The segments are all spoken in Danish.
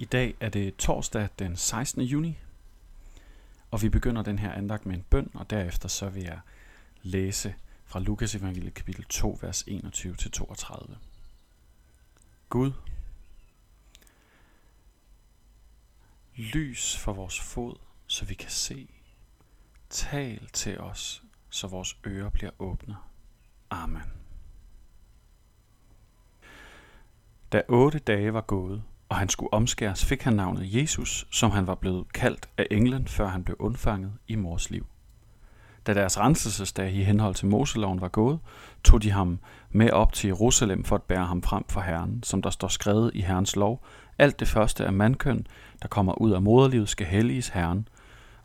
I dag er det torsdag den 16. juni, og vi begynder den her andagt med en bøn, og derefter så vil jeg læse fra Lukas evangeliet kapitel 2, vers 21-32. Gud, lys for vores fod, så vi kan se. Tal til os, så vores ører bliver åbne. Amen. Da otte dage var gået, og han skulle omskæres, fik han navnet Jesus, som han var blevet kaldt af englen, før han blev undfanget i mors liv. Da deres renselsesdag i henhold til Moseloven var gået, tog de ham med op til Jerusalem for at bære ham frem for Herren, som der står skrevet i Herrens lov. Alt det første af mandkøn, der kommer ud af moderlivet, skal helliges Herren,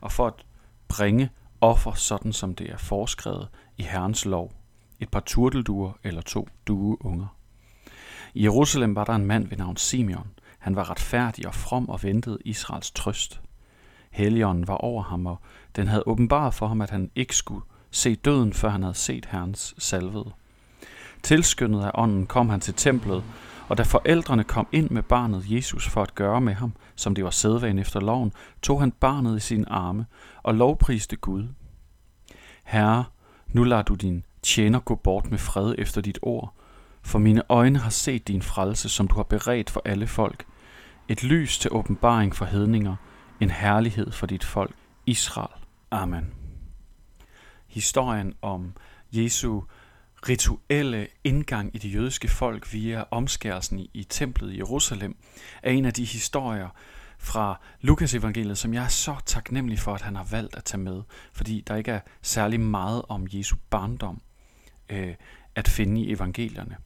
og for at bringe offer, sådan som det er foreskrevet i Herrens lov, et par turtelduer eller to dueunger. I Jerusalem var der en mand ved navn Simeon. Han var retfærdig og from og ventede Israels trøst. Helligånden var over ham, og den havde åbenbart for ham, at han ikke skulle se døden, før han havde set Herrens salvede. Tilskyndet af ånden kom han til templet, og da forældrene kom ind med barnet Jesus for at gøre med ham, som det var sædvanen efter loven, tog han barnet i sine arme og lovpriste Gud. Herre, nu lader du din tjener gå bort med fred efter dit ord, for mine øjne har set din frelse, som du har beredt for alle folk. Et lys til åbenbaring for hedninger, en herlighed for dit folk, Israel. Amen. Historien om Jesu rituelle indgang i det jødiske folk via omskærelsen i, templet i Jerusalem er en af de historier fra Lukas evangeliet, som jeg er så taknemmelig for, at han har valgt at tage med, fordi der ikke er særlig meget om Jesu barndom øh, at finde i evangelierne.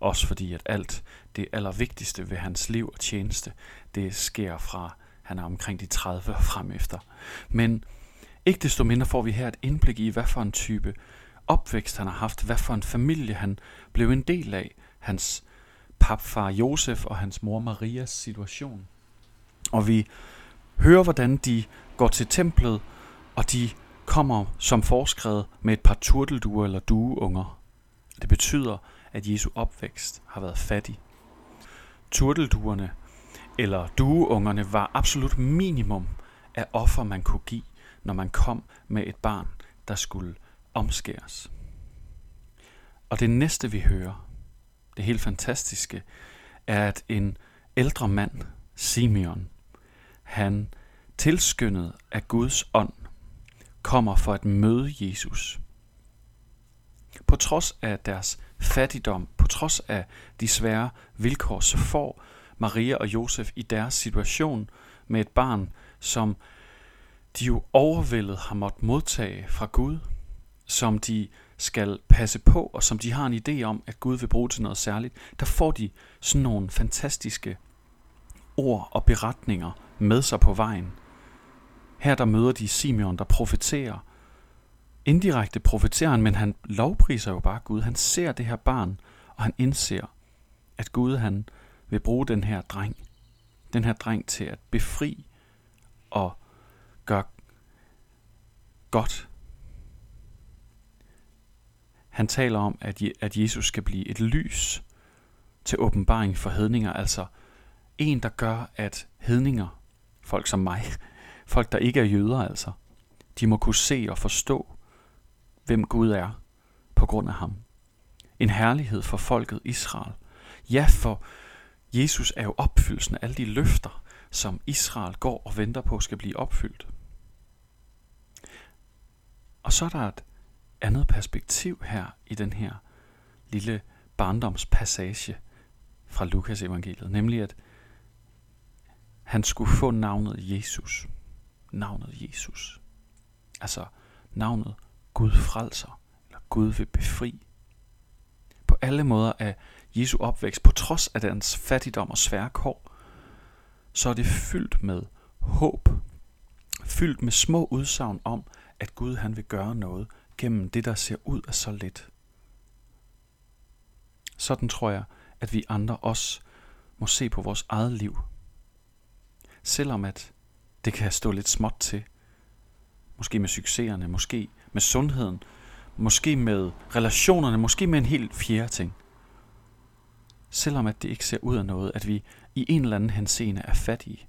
Også fordi, at alt det allervigtigste ved hans liv og tjeneste, det sker fra, han er omkring de 30 og frem efter. Men ikke desto mindre får vi her et indblik i, hvad for en type opvækst han har haft, hvad for en familie han blev en del af, hans papfar Josef og hans mor Marias situation. Og vi hører, hvordan de går til templet, og de kommer som foreskrevet med et par turtelduer eller dueunger. Det betyder, at Jesu opvækst har været fattig. Turtelduerne eller dueungerne var absolut minimum af offer, man kunne give, når man kom med et barn, der skulle omskæres. Og det næste, vi hører, det helt fantastiske, er, at en ældre mand, Simeon, han tilskyndet af Guds ånd, kommer for at møde Jesus. På trods af deres fattigdom, på trods af de svære vilkår, så får Maria og Josef i deres situation med et barn, som de jo overvældet har måttet modtage fra Gud, som de skal passe på, og som de har en idé om, at Gud vil bruge til noget særligt, der får de sådan nogle fantastiske ord og beretninger med sig på vejen. Her der møder de Simeon, der profeterer. Indirekte profeterer han, men han lovpriser jo bare Gud. Han ser det her barn, og han indser, at Gud han vil bruge den her dreng, den her dreng til at befri og gøre godt. Han taler om, at Jesus skal blive et lys til åbenbaring for hedninger, altså en, der gør, at hedninger, folk som mig, folk der ikke er jøder altså, de må kunne se og forstå, hvem Gud er på grund af ham. En herlighed for folket Israel. Ja, for Jesus er jo opfyldelsen af alle de løfter, som Israel går og venter på skal blive opfyldt. Og så er der et andet perspektiv her i den her lille barndomspassage fra Lukas evangeliet, nemlig at han skulle få navnet Jesus. Navnet Jesus. Altså navnet Gud frelser, eller Gud vil befri. På alle måder er Jesu opvækst, på trods af dens fattigdom og svære kår, så er det fyldt med håb, fyldt med små udsagn om, at Gud han vil gøre noget gennem det, der ser ud af så lidt. Sådan tror jeg, at vi andre også må se på vores eget liv. Selvom at det kan stå lidt småt til. Måske med succeserne, måske med sundheden, måske med relationerne, måske med en helt fjerde ting – selvom at det ikke ser ud af noget, at vi i en eller anden henseende er fattige,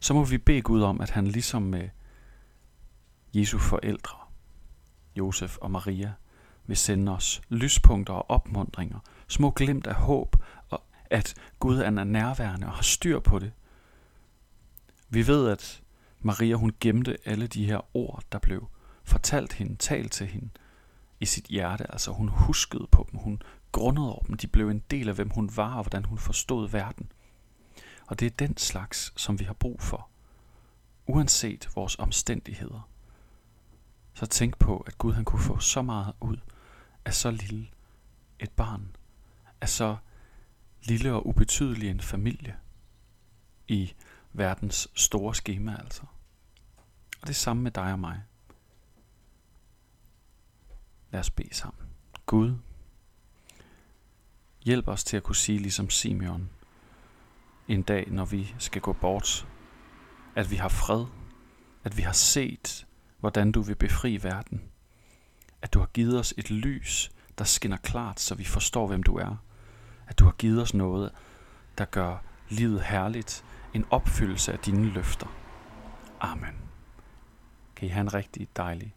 så må vi bede Gud om, at han ligesom med Jesu forældre, Josef og Maria, vil sende os lyspunkter og opmundringer, små glimt af håb, og at Gud er nærværende og har styr på det. Vi ved, at Maria hun gemte alle de her ord, der blev fortalt hende, talt til hende i sit hjerte. Altså hun huskede på dem, hun grundede over dem, de blev en del af, hvem hun var og hvordan hun forstod verden. Og det er den slags, som vi har brug for, uanset vores omstændigheder. Så tænk på, at Gud han kunne få så meget ud af så lille et barn, af så lille og ubetydelig en familie i verdens store skema altså. Og det samme med dig og mig. Lad os bede sammen. Gud, hjælp os til at kunne sige ligesom Simeon en dag, når vi skal gå bort, at vi har fred, at vi har set, hvordan du vil befri verden, at du har givet os et lys, der skinner klart, så vi forstår, hvem du er, at du har givet os noget, der gør livet herligt, en opfyldelse af dine løfter. Amen. Kan I have en rigtig dejlig